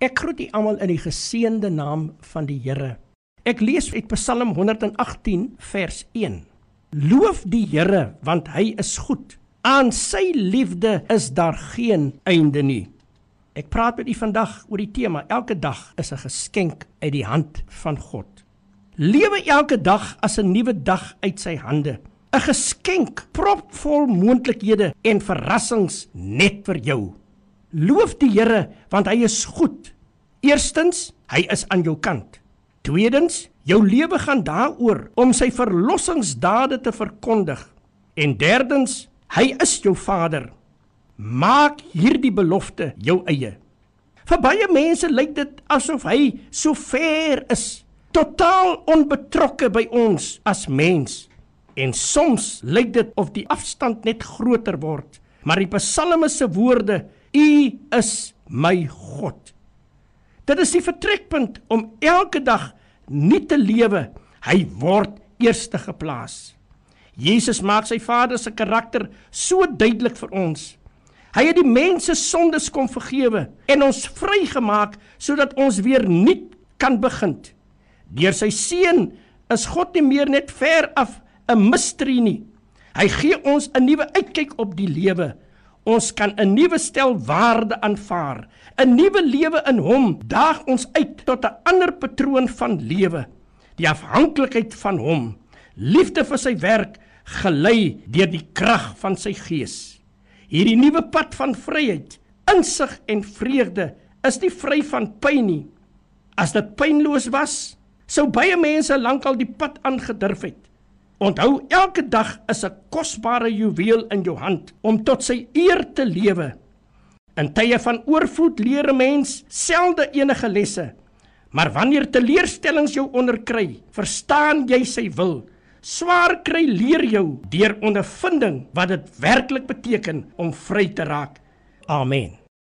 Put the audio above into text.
Ek groet u almal in die geseënde naam van die Here. Ek lees uit Psalm 118 vers 1. Loof die Here want hy is goed. Aan sy liefde is daar geen einde nie. Ek praat met u vandag oor die tema elke dag is 'n geskenk uit die hand van God. Lewe elke dag as 'n nuwe dag uit sy hande. 'n Geskenk propvol moontlikhede en verrassings net vir jou. Loof die Here want hy is goed. Eerstens, hy is aan jou kant. Tweedens, jou lewe gaan daaroor om sy verlossingsdade te verkondig. En derdens, hy is jou Vader. Maak hierdie belofte jou eie. Vir baie mense lyk dit asof hy so ver is, totaal onbetrokke by ons as mens. En soms lyk dit of die afstand net groter word. Maar die Psalme se woorde U is my God. Dit is die vertrekpunt om elke dag nie te lewe. Hy word eerste geplaas. Jesus maak sy Vader se karakter so duidelik vir ons. Hy het die mense sondes kom vergewe en ons vrygemaak sodat ons weer nuut kan begin. Deur sy seun is God nie meer net ver af 'n mysterie nie. Hy gee ons 'n nuwe uitkyk op die lewe. Ons kan 'n nuwe stel waarde aanvaar. 'n Nuwe lewe in Hom daag ons uit tot 'n ander patroon van lewe. Die afhanklikheid van Hom, liefde vir sy werk, gelei deur die krag van sy Gees. Hierdie nuwe pad van vryheid, insig en vreugde is nie vry van pyn nie. As dit pynloos was, sou baie mense lankal die pad aangedurf het. Onthou elke dag is 'n kosbare juweel in jou hand om tot sy eer te lewe. In tye van oorvloed leer 'n mens selde enige lesse. Maar wanneer teleurstellings jou onderkry, verstaan jy sy wil. Swaar kry leer jou deur ondervinding wat dit werklik beteken om vry te raak. Amen.